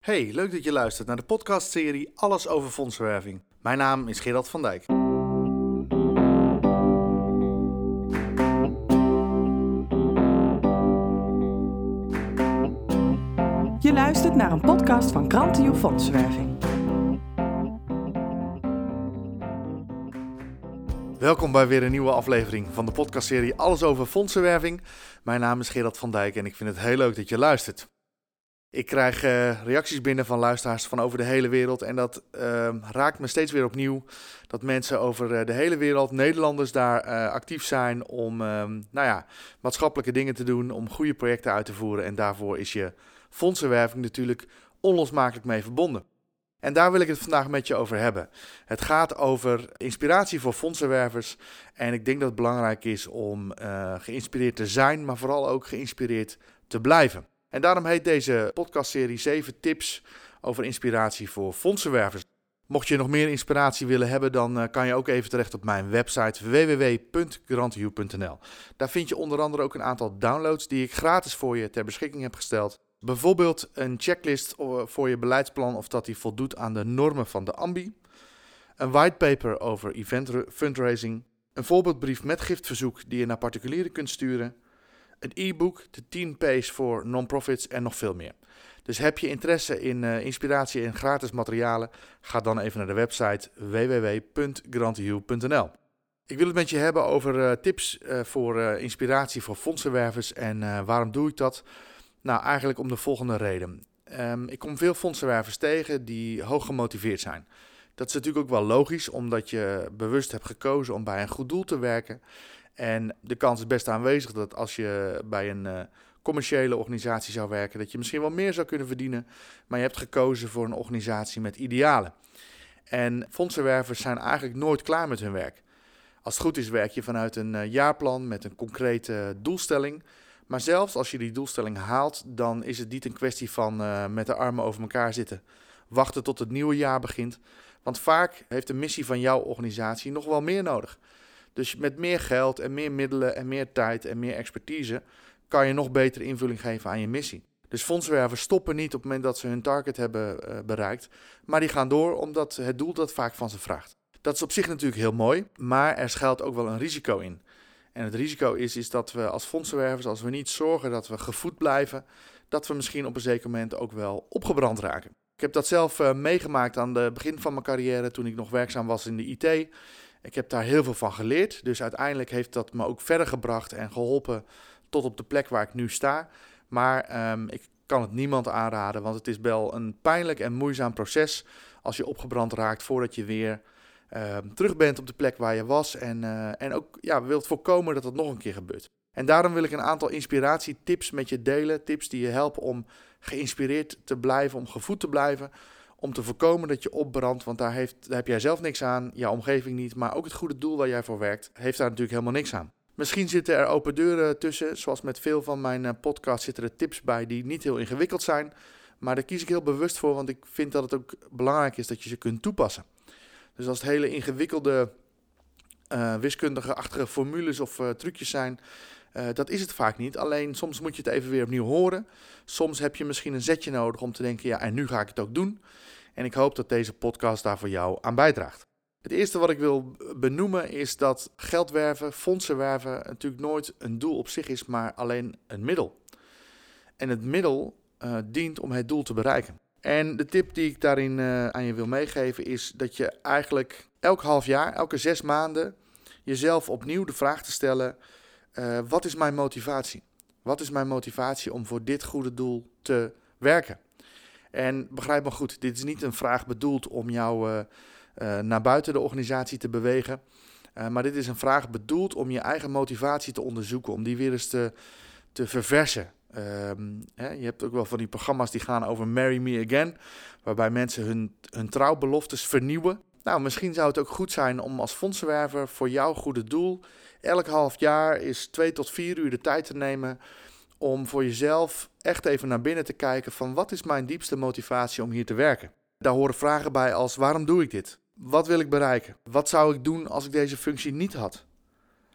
Hey, leuk dat je luistert naar de podcastserie Alles over fondsenwerving. Mijn naam is Gerard van Dijk. Je luistert naar een podcast van Krantio Fondsenwerving. Welkom bij weer een nieuwe aflevering van de podcastserie Alles over fondsenwerving. Mijn naam is Gerard van Dijk en ik vind het heel leuk dat je luistert. Ik krijg uh, reacties binnen van luisteraars van over de hele wereld. En dat uh, raakt me steeds weer opnieuw. Dat mensen over uh, de hele wereld, Nederlanders, daar uh, actief zijn om ehm, nou ja, maatschappelijke dingen te doen. Om goede projecten uit te voeren. En daarvoor is je fondsenwerving natuurlijk onlosmakelijk mee verbonden. En daar wil ik het vandaag met je over hebben. Het gaat over inspiratie voor fondsenwervers. En ik denk dat het belangrijk is om geïnspireerd te zijn, maar vooral ook geïnspireerd te blijven. En daarom heet deze podcastserie 7 tips over inspiratie voor fondsenwervers. Mocht je nog meer inspiratie willen hebben, dan uh, kan je ook even terecht op mijn website www.grantiu.nl. Daar vind je onder andere ook een aantal downloads die ik gratis voor je ter beschikking heb gesteld. Bijvoorbeeld een checklist voor je beleidsplan of dat die voldoet aan de normen van de AMBI. Een whitepaper over event fundraising. Een voorbeeldbrief met giftverzoek die je naar particulieren kunt sturen een e-book, de 10 Pace voor non-profits en nog veel meer. Dus heb je interesse in uh, inspiratie en gratis materialen, ga dan even naar de website www.grantiu.nl. Ik wil het met je hebben over uh, tips uh, voor inspiratie voor fondsenwervers en waarom doe ik dat? Nou, eigenlijk om de volgende reden. Um, ik kom veel fondsenwervers tegen die hoog gemotiveerd zijn. Dat is natuurlijk ook wel logisch, omdat je bewust hebt gekozen om bij een goed doel te werken. En de kans is best aanwezig dat als je bij een uh, commerciële organisatie zou werken, dat je misschien wel meer zou kunnen verdienen. Maar je hebt gekozen voor een organisatie met idealen. En fondsenwervers zijn eigenlijk nooit klaar met hun werk. Als het goed is, werk je vanuit een uh, jaarplan met een concrete doelstelling. Maar zelfs als je die doelstelling haalt, dan is het niet een kwestie van uh, met de armen over elkaar zitten, wachten tot het nieuwe jaar begint. Want vaak heeft de missie van jouw organisatie nog wel meer nodig. Dus met meer geld en meer middelen en meer tijd en meer expertise kan je nog betere invulling geven aan je missie. Dus fondswervers stoppen niet op het moment dat ze hun target hebben uh, bereikt, maar die gaan door omdat het doel dat vaak van ze vraagt. Dat is op zich natuurlijk heel mooi, maar er schuilt ook wel een risico in. En het risico is, is dat we als fondsenwervers, als we niet zorgen dat we gevoed blijven, dat we misschien op een zeker moment ook wel opgebrand raken. Ik heb dat zelf uh, meegemaakt aan het begin van mijn carrière toen ik nog werkzaam was in de IT. Ik heb daar heel veel van geleerd. Dus uiteindelijk heeft dat me ook verder gebracht en geholpen tot op de plek waar ik nu sta. Maar um, ik kan het niemand aanraden, want het is wel een pijnlijk en moeizaam proces als je opgebrand raakt voordat je weer um, terug bent op de plek waar je was. En, uh, en ook ja, wilt voorkomen dat dat nog een keer gebeurt. En daarom wil ik een aantal inspiratietips met je delen. Tips die je helpen om geïnspireerd te blijven, om gevoed te blijven om te voorkomen dat je opbrandt. Want daar, heeft, heb jij zelf niks aan, jouw omgeving niet. Maar ook het goede doel waar jij voor werkt, heeft daar natuurlijk helemaal niks aan. Misschien zitten er open deuren tussen. Zoals met veel van mijn uh, podcasts zitten er tips bij die niet heel ingewikkeld zijn. Maar daar kies ik heel bewust voor, want ik vind dat het ook belangrijk is dat je ze kunt toepassen. Dus als het hele ingewikkelde uh, wiskundige-achtige formules of uh, trucjes zijn, uh, dat is het vaak niet. Alleen soms moet je het even weer opnieuw horen. Soms heb je misschien een zetje nodig om te denken: ja, en nu ga ik het ook doen. En ik hoop dat deze podcast daar voor jou aan bijdraagt. Het eerste wat ik wil benoemen is dat geld werven, fondsen werven natuurlijk nooit een doel op zich is, maar alleen een middel. En het middel uh, dient om het doel te bereiken. En de tip die ik daarin uh, aan je wil meegeven is dat je eigenlijk elk half jaar, elke zes maanden, jezelf opnieuw de vraag te stellen: uh, wat is mijn motivatie? Wat is mijn motivatie om voor dit goede doel te werken? En begrijp me goed, dit is niet een vraag bedoeld om jou uh, uh, naar buiten de organisatie te bewegen. Maar dit is een vraag bedoeld om je eigen motivatie te onderzoeken, om die weer eens te, te verversen. Um, hè, je hebt ook wel van die programma's die gaan over Marry Me Again, waarbij mensen hun, hun trouwbeloftes vernieuwen. Nou, misschien zou het ook goed zijn om als fondsenwerver voor jouw goede doel elk half jaar is twee tot vier uur de tijd te nemen om voor jezelf echt even naar binnen te kijken van wat is mijn diepste motivatie om hier te werken. Daar horen vragen bij als waarom doe ik dit? Wat wil ik bereiken? Wat zou ik doen als ik deze functie niet had?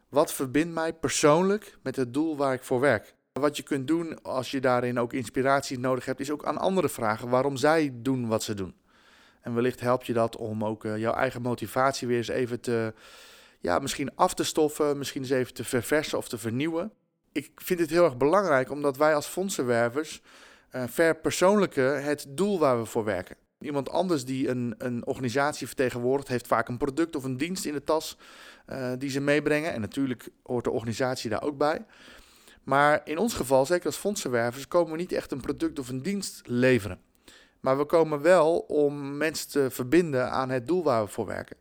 Wat verbindt mij persoonlijk met het doel waar ik voor werk? Wat je kunt doen als je daarin ook inspiratie nodig hebt, is ook aan anderen vragen waarom zij doen wat ze doen. En wellicht helpt je dat om ook jouw eigen motivatie weer eens even te, ja, misschien af te stoffen, misschien eens even te verversen of te vernieuwen. Ik vind het heel erg belangrijk omdat wij als fondsenwervers uh, verpersoonlijken het doel waar we voor werken. Iemand anders die een, een organisatie vertegenwoordigt, heeft vaak een product of een dienst in de tas uh, die ze meebrengen. En natuurlijk hoort de organisatie daar ook bij. Maar in ons geval, zeker als fondsenwervers, komen we niet echt een product of een dienst leveren. Maar we komen wel om mensen te verbinden aan het doel waar we voor werken.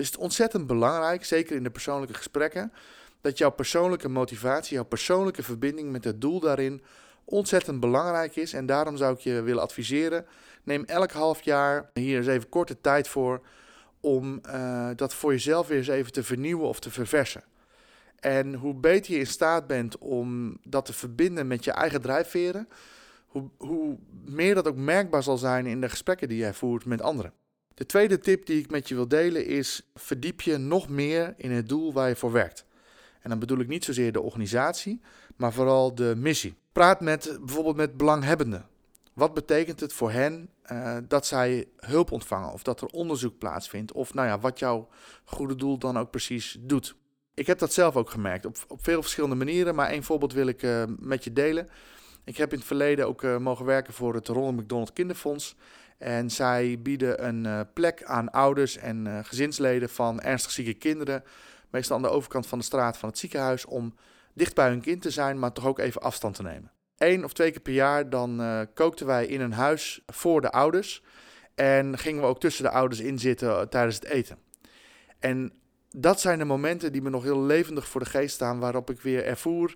Dus het is ontzettend belangrijk, zeker in de persoonlijke gesprekken, dat jouw persoonlijke motivatie, jouw persoonlijke verbinding met het doel daarin ontzettend belangrijk is. En daarom zou ik je willen adviseren: neem elk half jaar hier eens even korte tijd voor om uh, dat voor jezelf weer eens even te vernieuwen of te verversen. En hoe beter je in staat bent om dat te verbinden met je eigen drijfveren, hoe, hoe meer dat ook merkbaar zal zijn in de gesprekken die jij voert met anderen. De tweede tip die ik met je wil delen is: verdiep je nog meer in het doel waar je voor werkt. En dan bedoel ik niet zozeer de organisatie, maar vooral de missie. Praat met bijvoorbeeld met belanghebbenden. Wat betekent het voor hen uh, dat zij hulp ontvangen of dat er onderzoek plaatsvindt of nou ja, wat jouw goede doel dan ook precies doet? Ik heb dat zelf ook gemerkt op, op veel verschillende manieren, maar één voorbeeld wil ik uh, met je delen. Ik heb in het verleden ook uh, mogen werken voor het Ronald McDonald Kinderfonds. En zij bieden een plek aan ouders en gezinsleden van ernstig zieke kinderen, meestal aan de overkant van de straat van het ziekenhuis, om dicht bij hun kind te zijn, maar toch ook even afstand te nemen. Eén of twee keer per jaar dan uh, kookten wij in een huis voor de ouders. En gingen we ook tussen de ouders in zitten tijdens het eten. En dat zijn de momenten die me nog heel levendig voor de geest staan, waarop ik weer ervoer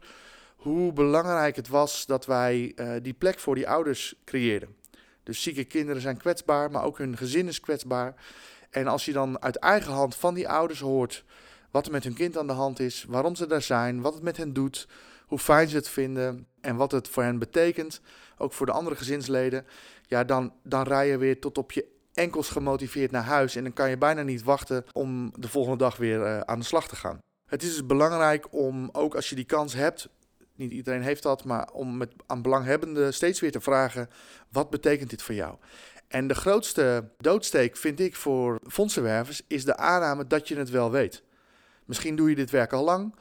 hoe belangrijk het was dat wij die plek voor die ouders creëerden. Dus zieke kinderen zijn kwetsbaar, maar ook hun gezin is kwetsbaar. En als je dan uit eigen hand van die ouders hoort wat er met hun kind aan de hand is, waarom ze daar zijn, wat het met hen doet, hoe fijn ze het vinden en wat het voor hen betekent, ook voor de andere gezinsleden, ja, dan, dan rij je weer tot op je enkels gemotiveerd naar huis en dan kan je bijna niet wachten om de volgende dag weer uh, aan de slag te gaan. Het is dus belangrijk om, ook als je die kans hebt, niet iedereen heeft dat, maar om met, aan belanghebbenden steeds weer te vragen, wat betekent dit voor jou? En de grootste doodsteek vind ik voor fondsenwervers is de aanname dat je het wel weet. Misschien doe je dit werk al lang.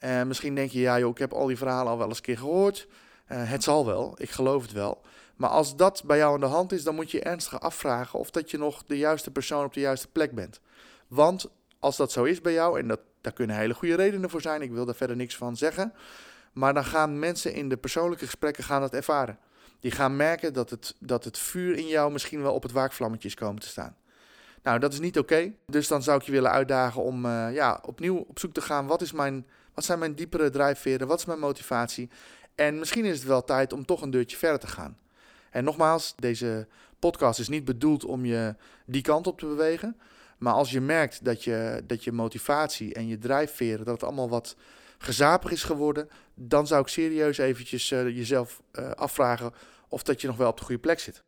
Uh, misschien denk je, ja joh, ik heb al die verhalen al wel eens een keer gehoord. Uh, het zal wel, ik geloof het wel. Maar als dat bij jou aan de hand is, dan moet je ernstig afvragen of dat je nog de juiste persoon op de juiste plek bent. Want als dat zo is bij jou, en dat, daar kunnen hele goede redenen voor zijn, ik wil daar verder niks van zeggen. Maar dan gaan mensen in de persoonlijke gesprekken gaan dat ervaren. Die gaan merken dat het, dat het vuur in jou misschien wel op het waakvlammetje is komen te staan. Nou, dat is niet oké. Dus dan zou ik je willen uitdagen om uh, ja, opnieuw op zoek te gaan. Wat, is mijn, wat zijn mijn diepere drijfveren? Wat is mijn motivatie? En misschien is het wel tijd om toch een deurtje verder te gaan. En nogmaals, deze podcast is niet bedoeld om je die kant op te bewegen. Maar als je merkt dat je, dat je motivatie en je drijfveren, dat het allemaal wat gezapig is geworden, dan zou ik serieus eventjes uh, jezelf uh, afvragen of dat je nog wel op de goede plek zit.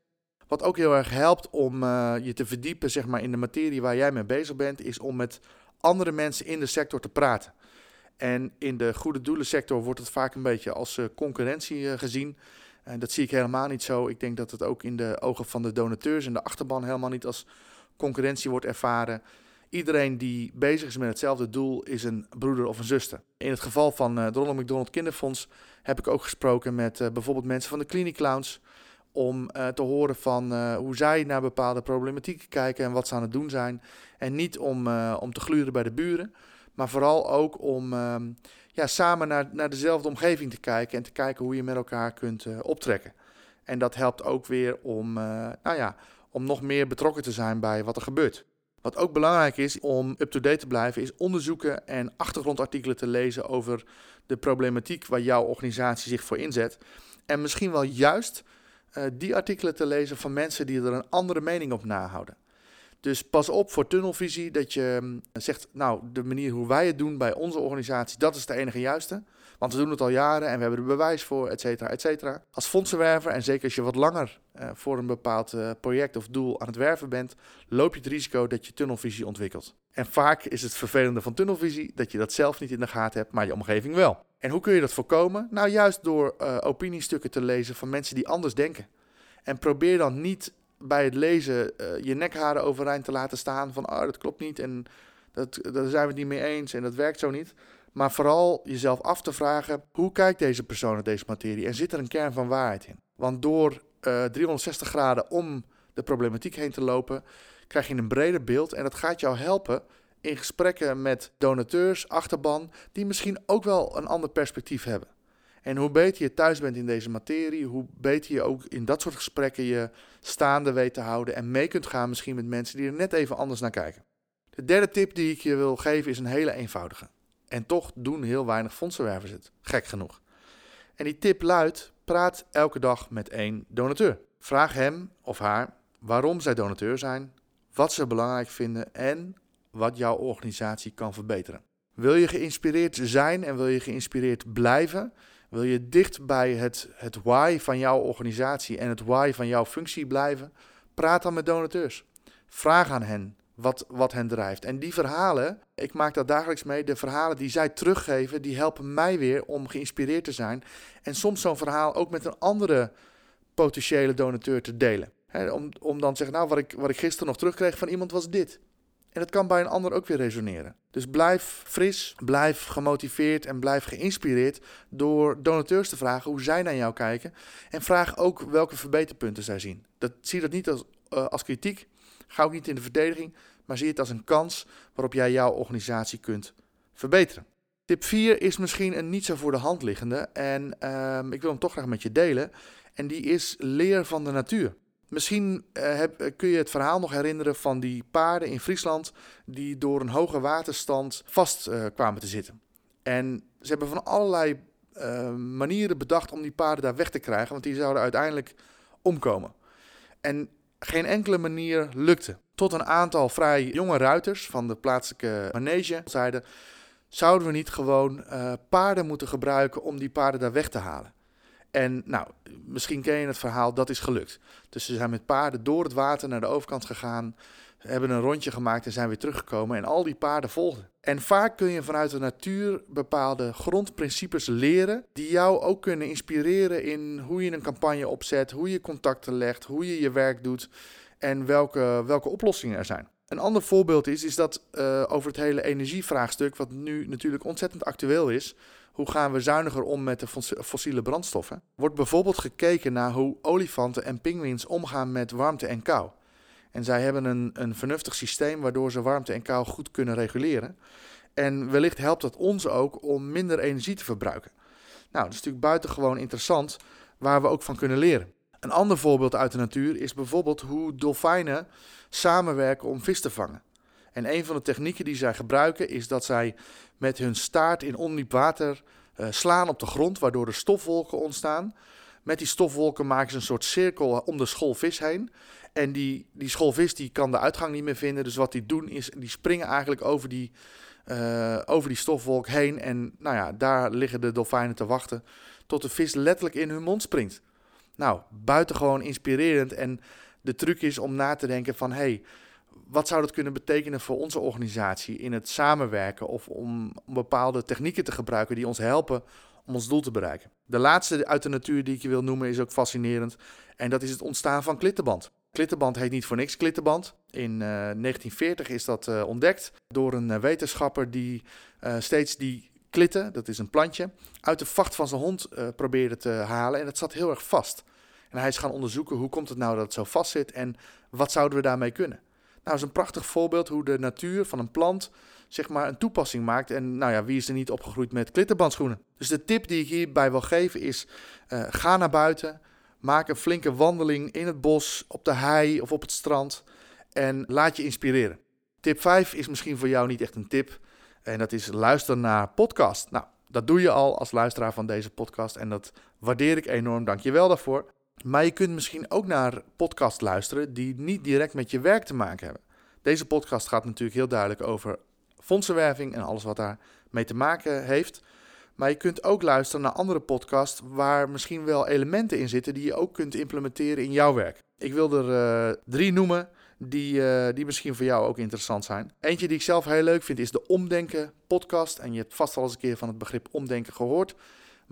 Wat ook heel erg helpt om uh, je te verdiepen zeg maar, in de materie waar jij mee bezig bent, is om met andere mensen in de sector te praten. En in de goede doelensector wordt het vaak een beetje als concurrentie gezien. En dat zie ik helemaal niet zo. Ik denk dat het ook in de ogen van de donateurs en de achterban helemaal niet als concurrentie wordt ervaren. Iedereen die bezig is met hetzelfde doel is een broeder of een zuster. In het geval van uh, Ronald McDonald Kinderfonds heb ik ook gesproken met bijvoorbeeld mensen van de Clinic Clowns om uh, te horen van hoe zij naar bepaalde problematieken kijken en wat ze aan het doen zijn. En niet om, om te gluren bij de buren, maar vooral ook om ehm, ja, samen naar, naar dezelfde omgeving te kijken en te kijken hoe je met elkaar kunt optrekken. En dat helpt ook weer om, nou ja, om nog meer betrokken te zijn bij wat er gebeurt. Wat ook belangrijk is om up-to-date te blijven, is onderzoeken en achtergrondartikelen te lezen over de problematiek waar jouw organisatie zich voor inzet. En misschien wel juist uh, die artikelen te lezen van mensen die er een andere mening op nahouden. Dus pas op voor tunnelvisie, dat je mm, zegt, nou, de manier hoe wij het doen bij onze organisatie, dat is de enige juiste. Want we doen het al jaren en we hebben er bewijs voor, et cetera, et cetera. Als fondsenwerver, en zeker als je wat langer uh, voor een bepaald uh, project of doel aan het werven bent, loop je het risico dat je tunnelvisie ontwikkelt. En vaak is het vervelende van tunnelvisie dat je dat zelf niet in de gaten hebt, maar je omgeving wel. En hoe kun je dat voorkomen? Nou, juist door uh, opiniestukken te lezen van mensen die anders denken. En probeer dan niet bij het lezen je nekharen overeind te laten staan van, oh, dat klopt niet en dat, daar zijn we het niet mee eens en dat werkt zo niet. Maar vooral jezelf af te vragen, hoe kijkt deze persoon naar deze materie en zit er een kern van waarheid in? Want door uh, 360 graden om de problematiek heen te lopen, krijg je een breder beeld en dat gaat jou helpen in gesprekken met donateurs, achterban, die misschien ook wel een ander perspectief hebben. En hoe beter je thuis bent in deze materie, hoe beter je ook in dat soort gesprekken je staande weet te houden en mee kunt gaan misschien met mensen die er net even anders naar kijken. De derde tip die ik je wil geven is een hele eenvoudige. En toch doen heel weinig fondsenwervers het, gek genoeg. En die tip luidt: praat elke dag met één donateur. Vraag hem of haar waarom zij donateur zijn, wat ze belangrijk vinden en wat jouw organisatie kan verbeteren. Wil je geïnspireerd zijn en wil je geïnspireerd blijven? Wil je dicht bij het, het why van jouw organisatie en het why van jouw functie blijven? Praat dan met donateurs. Vraag aan hen wat, wat hen drijft. En die verhalen, ik maak dat dagelijks mee, de verhalen die zij teruggeven, die helpen mij weer om geïnspireerd te zijn. En soms zo'n verhaal ook met een andere potentiële donateur te delen. om, om dan te zeggen, nou, wat ik, wat ik gisteren nog terugkreeg van iemand was dit. En dat kan bij een ander ook weer resoneren. Dus blijf fris, blijf gemotiveerd en blijf geïnspireerd door donateurs te vragen hoe zij naar jou kijken. En vraag ook welke verbeterpunten zij zien. Dat, zie dat niet als, uh, als kritiek, Ga ook niet in de verdediging, maar zie het als een kans waarop jij jouw organisatie kunt verbeteren. Tip 4 is misschien een niet zo voor de hand liggende en ehm, ik wil hem toch graag met je delen. En die is leer van de natuur. Misschien uh, heb, kun je het verhaal nog herinneren van die paarden in Friesland die door een hoge waterstand vast uh, kwamen te zitten. En ze hebben van allerlei uh, manieren bedacht om die paarden daar weg te krijgen, want die zouden uiteindelijk omkomen. En geen enkele manier lukte. Tot een aantal vrij jonge ruiters van de plaatselijke manege zeiden: zouden we niet gewoon uh, paarden moeten gebruiken om die paarden daar weg te halen? En nou, misschien ken je het verhaal, dat is gelukt. Dus ze zijn met paarden door het water naar de overkant gegaan hebben een rondje gemaakt en zijn weer teruggekomen en al die paarden volgden. En vaak kun je vanuit de natuur bepaalde grondprincipes leren die jou ook kunnen inspireren in hoe je een campagne opzet, hoe je contacten legt, hoe je je werk doet en welke, welke oplossingen er zijn. Een ander voorbeeld is, is dat uh, over het hele energievraagstuk, wat nu natuurlijk ontzettend actueel is, hoe gaan we zuiniger om met de fossiele brandstoffen, wordt bijvoorbeeld gekeken naar hoe olifanten en pinguïns omgaan met warmte en kou. En zij hebben een, een vernuftig systeem waardoor ze warmte en kou goed kunnen reguleren. En wellicht helpt dat ons ook om minder energie te verbruiken. Nou, dat is natuurlijk buitengewoon interessant waar we ook van kunnen leren. Een ander voorbeeld uit de natuur is bijvoorbeeld hoe dolfijnen samenwerken om vis te vangen. En een van de technieken die zij gebruiken is dat zij met hun staart in ondiep water uh, slaan op de grond, waardoor er stofwolken ontstaan. Met die stofwolken maken ze een soort cirkel om de school vis heen. En die, die schoolvis die kan de uitgang niet meer vinden. Dus wat die doen is, die springen eigenlijk over die, uh, over die stofwolk heen. En nou ja, daar liggen de dolfijnen te wachten tot de vis letterlijk in hun mond springt. Nou, buitengewoon inspirerend. En de truc is om na te denken van... Hey, wat zou dat kunnen betekenen voor onze organisatie in het samenwerken... of om bepaalde technieken te gebruiken die ons helpen om ons doel te bereiken. De laatste uit de natuur die ik je wil noemen is ook fascinerend. En dat is het ontstaan van klittenband. Klittenband heet niet voor niks klittenband. In uh, eh, 1940 is dat uh, ontdekt door een uh, wetenschapper die steeds die klitten, dat is een plantje, uit de vacht van zijn hond probeerde te halen. En dat zat heel erg vast. En hij is gaan onderzoeken hoe komt het nou dat het zo vast zit en wat zouden we daarmee kunnen. Nou, dat is een prachtig voorbeeld hoe de natuur van een plant zeg maar een toepassing maakt. En nou ja, wie is er niet opgegroeid met klittenbandschoenen? Dus de tip die ik hierbij wil geven is: ga naar buiten, Maak een flinke wandeling in het bos, op de hei of op het strand en laat je inspireren. Tip 5 is misschien voor jou niet echt een tip en dat is luister naar podcast. Nou, dat doe je al als luisteraar van deze podcast en dat waardeer ik enorm. Dank je wel daarvoor. Maar je kunt misschien ook naar podcast luisteren die niet direct met je werk te maken hebben. Deze podcast gaat natuurlijk heel duidelijk over fondsenwerving en alles wat daar mee te maken heeft. Maar je kunt ook luisteren naar andere podcasts waar misschien wel elementen in zitten die je ook kunt implementeren in jouw werk. Ik wil er uh, drie noemen die, uh, die misschien voor jou ook interessant zijn. Eentje die ik zelf heel leuk vind is de Omdenken podcast. En je hebt vast al eens een keer van het begrip omdenken gehoord.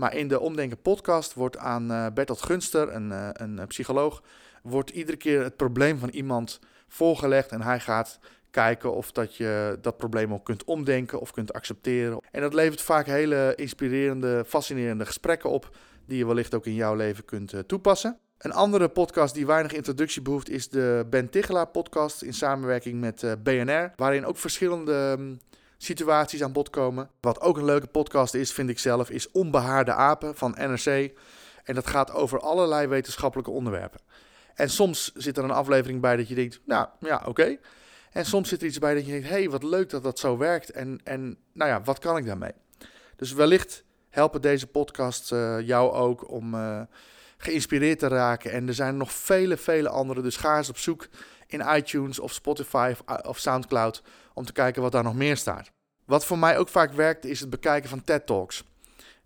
Maar in de Omdenken podcast wordt aan uh, Bertolt Gunster, een, een psycholoog, wordt iedere keer het probleem van iemand voorgelegd. En hij gaat kijken of dat je dat probleem ook kunt omdenken of kunt accepteren. En dat levert vaak hele inspirerende, fascinerende gesprekken op, die je wellicht ook in jouw leven kunt toepassen. Een andere podcast die weinig introductie behoeft is de Ben Tichelaar podcast in samenwerking met eh, BNR, waarin ook verschillende um, situaties aan bod komen. Wat ook een leuke podcast is, vind ik zelf, is Onbehaarde Apen van NRC. En dat gaat over allerlei wetenschappelijke onderwerpen. En soms zit er een aflevering bij dat je denkt, nou ja, oké. En soms zit er iets bij dat je denkt, hé, hey, wat leuk dat dat zo werkt. En, en nou ja, wat kan ik daarmee? Dus wellicht helpen deze podcasts uh, jou ook om uh, geïnspireerd te raken. En er zijn nog vele, vele andere. Dus ga eens op zoek in iTunes of Spotify of, of Soundcloud om te kijken wat daar nog meer staat. Wat voor mij ook vaak werkt, is het bekijken van TED Talks.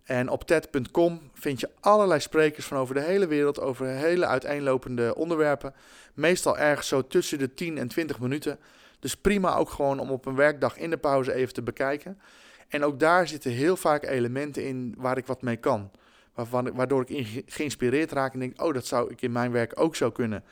En op TED.com vind je allerlei sprekers van over de hele wereld, over hele uiteenlopende onderwerpen. Meestal ergens zo tussen de 10 en 20 minuten. Dus prima ook gewoon om op een werkdag in de pauze even te bekijken. En ook daar zitten heel vaak elementen in waar ik wat mee kan. Waardoor ik geïnspireerd raak en denk, oh, dat zou ik in mijn werk ook zo kunnen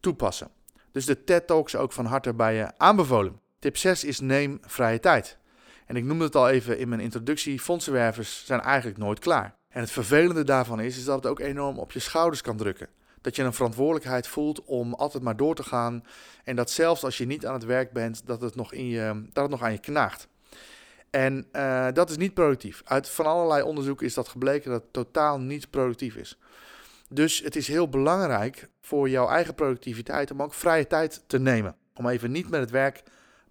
toepassen. Dus de TED Talks ook van harte bij je aanbevolen. Tip 6 is neem vrije tijd. En ik noemde het al even in mijn introductie, fondsenwervers zijn eigenlijk nooit klaar. En het vervelende daarvan is, is dat het ook enorm op je schouders kan drukken. Dat je een verantwoordelijkheid voelt om altijd maar door te gaan. En dat zelfs als je niet aan het werk bent, dat het nog, in je, dat het nog aan je knaagt. En uh, dat is niet productief. Uit van allerlei onderzoeken is dat gebleken dat het totaal niet productief is. Dus het is heel belangrijk voor jouw eigen productiviteit om ook vrije tijd te nemen. Om even niet met het werk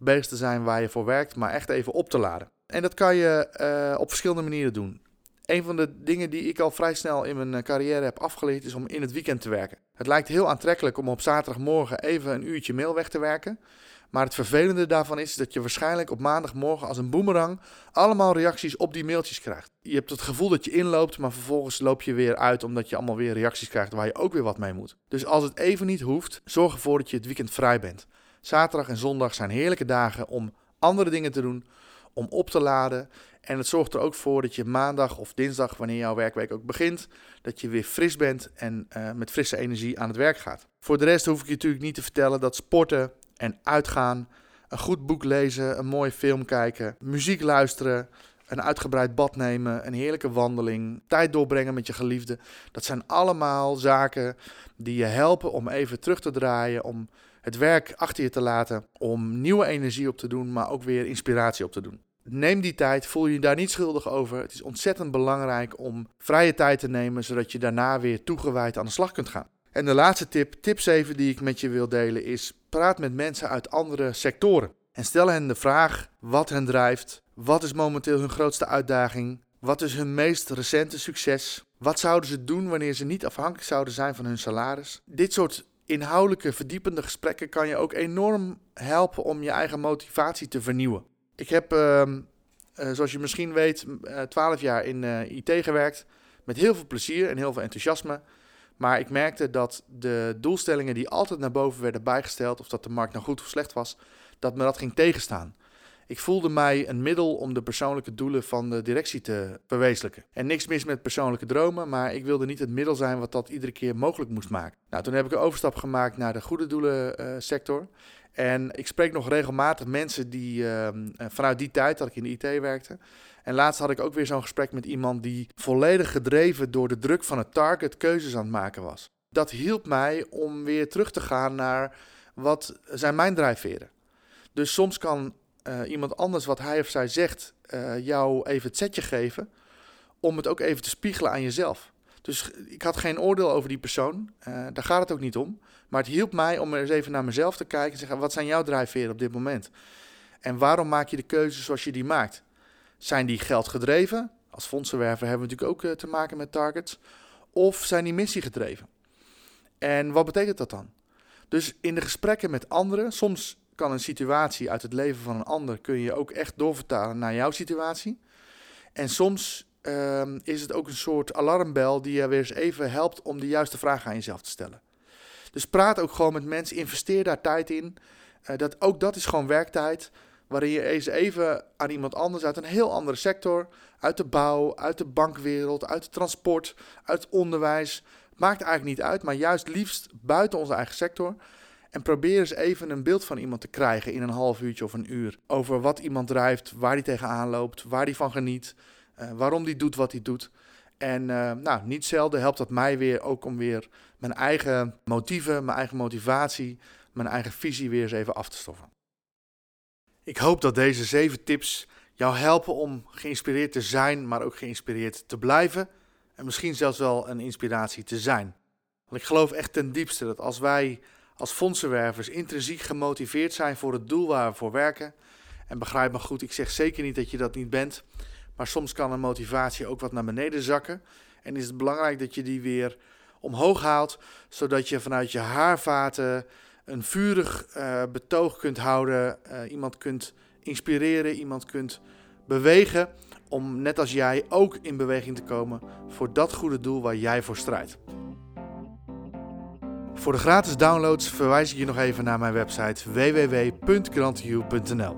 bezig te zijn waar je voor werkt, maar echt even op te laden. En dat kan je uh, op verschillende manieren doen. Een van de dingen die ik al vrij snel in mijn eh, carrière heb afgeleerd is om in het weekend te werken. Het lijkt heel aantrekkelijk om op zaterdagmorgen even een uurtje mail weg te werken. Maar het vervelende daarvan is dat je waarschijnlijk op maandagmorgen als een boemerang allemaal reacties op die mailtjes krijgt. Je hebt het gevoel dat je inloopt, maar vervolgens loop je weer uit omdat je allemaal weer reacties krijgt waar je ook weer wat mee moet. Dus als het even niet hoeft, zorg ervoor dat je het weekend vrij bent. Zaterdag en zondag zijn heerlijke dagen om andere dingen te doen, om op te laden. En het zorgt er ook voor dat je maandag of dinsdag, wanneer jouw werkweek ook begint, dat je weer fris bent en uh, met frisse energie aan het werk gaat. Voor de rest hoef ik je natuurlijk niet te vertellen dat sporten en uitgaan, een goed boek lezen, een mooie film kijken, muziek luisteren, een uitgebreid bad nemen, een heerlijke wandeling, tijd doorbrengen met je geliefde. Dat zijn allemaal zaken die je helpen om even terug te draaien, om het werk achter je te laten, om nieuwe energie op te doen, maar ook weer inspiratie op te doen. Neem die tijd, voel je daar niet schuldig over. Het is ontzettend belangrijk om vrije tijd te nemen, zodat je daarna weer toegewijd aan de slag kunt gaan. En de laatste tip, tip 7 die ik met je wil delen, is praat met mensen uit andere sectoren. En stel hen de vraag wat hen drijft, wat is momenteel hun grootste uitdaging, wat is hun meest recente succes, wat zouden ze doen wanneer ze niet afhankelijk zouden zijn van hun salaris. Dit soort inhoudelijke, verdiepende gesprekken kan je ook enorm helpen om je eigen motivatie te vernieuwen. Ik heb, uh, zoals je misschien weet, uh, 12 jaar in uh, IT gewerkt. Met heel veel plezier en heel veel enthousiasme. Maar ik merkte dat de doelstellingen die altijd naar boven werden bijgesteld, of dat de markt nou goed of slecht was, dat me dat ging tegenstaan. Ik voelde mij een middel om de persoonlijke doelen van de directie te verwezenlijken. En niks mis met persoonlijke dromen, maar ik wilde niet het middel zijn wat dat iedere keer mogelijk moest maken. Nou, toen heb ik een overstap gemaakt naar de goede doelen uh, sector. En ik spreek nog regelmatig mensen die uh, vanuit die tijd dat ik in de IT werkte. En laatst had ik ook weer zo'n gesprek met iemand die volledig gedreven door de druk van het target keuzes aan het maken was. Dat hielp mij om weer terug te gaan naar wat zijn mijn drijfveren. Dus soms kan uh, iemand anders wat hij of zij zegt uh, jou even het setje geven om het ook even te spiegelen aan jezelf. Dus ik had geen oordeel over die persoon, uh, daar gaat het ook niet om. Maar het hielp mij om eens even naar mezelf te kijken en zeggen, wat zijn jouw drijfveren op dit moment? En waarom maak je de keuzes zoals je die maakt? Zijn die geldgedreven? Als fondsenwerver hebben we natuurlijk ook te maken met targets. Of zijn die missiegedreven? En wat betekent dat dan? Dus in de gesprekken met anderen, soms kan een situatie uit het leven van een ander kun je ook echt doorvertalen naar jouw situatie. En soms ehm, is het ook een soort alarmbel die je weer eens even helpt om de juiste vraag aan jezelf te stellen. Dus praat ook gewoon met mensen, investeer daar tijd in. Uh, dat, ook dat is gewoon werktijd, waarin je eens even aan iemand anders uit een heel andere sector, uit de bouw, uit de bankwereld, uit het transport, uit het onderwijs, maakt eigenlijk niet uit, maar juist liefst buiten onze eigen sector. En probeer eens even een beeld van iemand te krijgen in een half uurtje of een uur. Over wat iemand drijft, waar hij tegenaan loopt, waar hij van geniet, uh, waarom hij doet wat hij doet. En uh, nou, niet zelden helpt dat mij weer ook om weer mijn eigen motieven, mijn eigen motivatie, mijn eigen visie weer eens even af te stoffen. Ik hoop dat deze zeven tips jou helpen om geïnspireerd te zijn, maar ook geïnspireerd te blijven. En misschien zelfs wel een inspiratie te zijn. Want ik geloof echt ten diepste dat als wij als fondsenwervers intrinsiek gemotiveerd zijn voor het doel waar we voor werken. En begrijp me goed, ik zeg zeker niet dat je dat niet bent. Maar soms kan een motivatie ook wat naar beneden zakken. En is het belangrijk dat je die weer omhoog haalt, zodat je vanuit je haarvaten een vurig uh, betoog kunt houden, uh, iemand kunt inspireren, iemand kunt bewegen om net als jij ook in beweging te komen voor dat goede doel waar jij voor strijdt. Voor de gratis downloads verwijs ik je nog even naar mijn website www.grantiu.nl.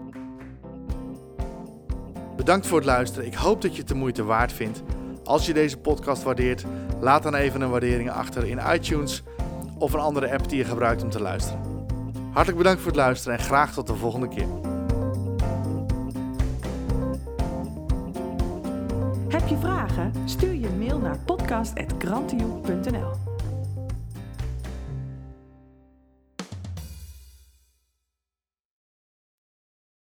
Bedankt voor het luisteren. Ik hoop dat je het de moeite waard vindt. Als je deze podcast waardeert, laat dan even een waardering achter in iTunes of een andere app die je gebruikt om te luisteren. Hartelijk bedankt voor het luisteren en graag tot de volgende keer. Heb je vragen? Stuur je mail naar podcast.grantioe.nl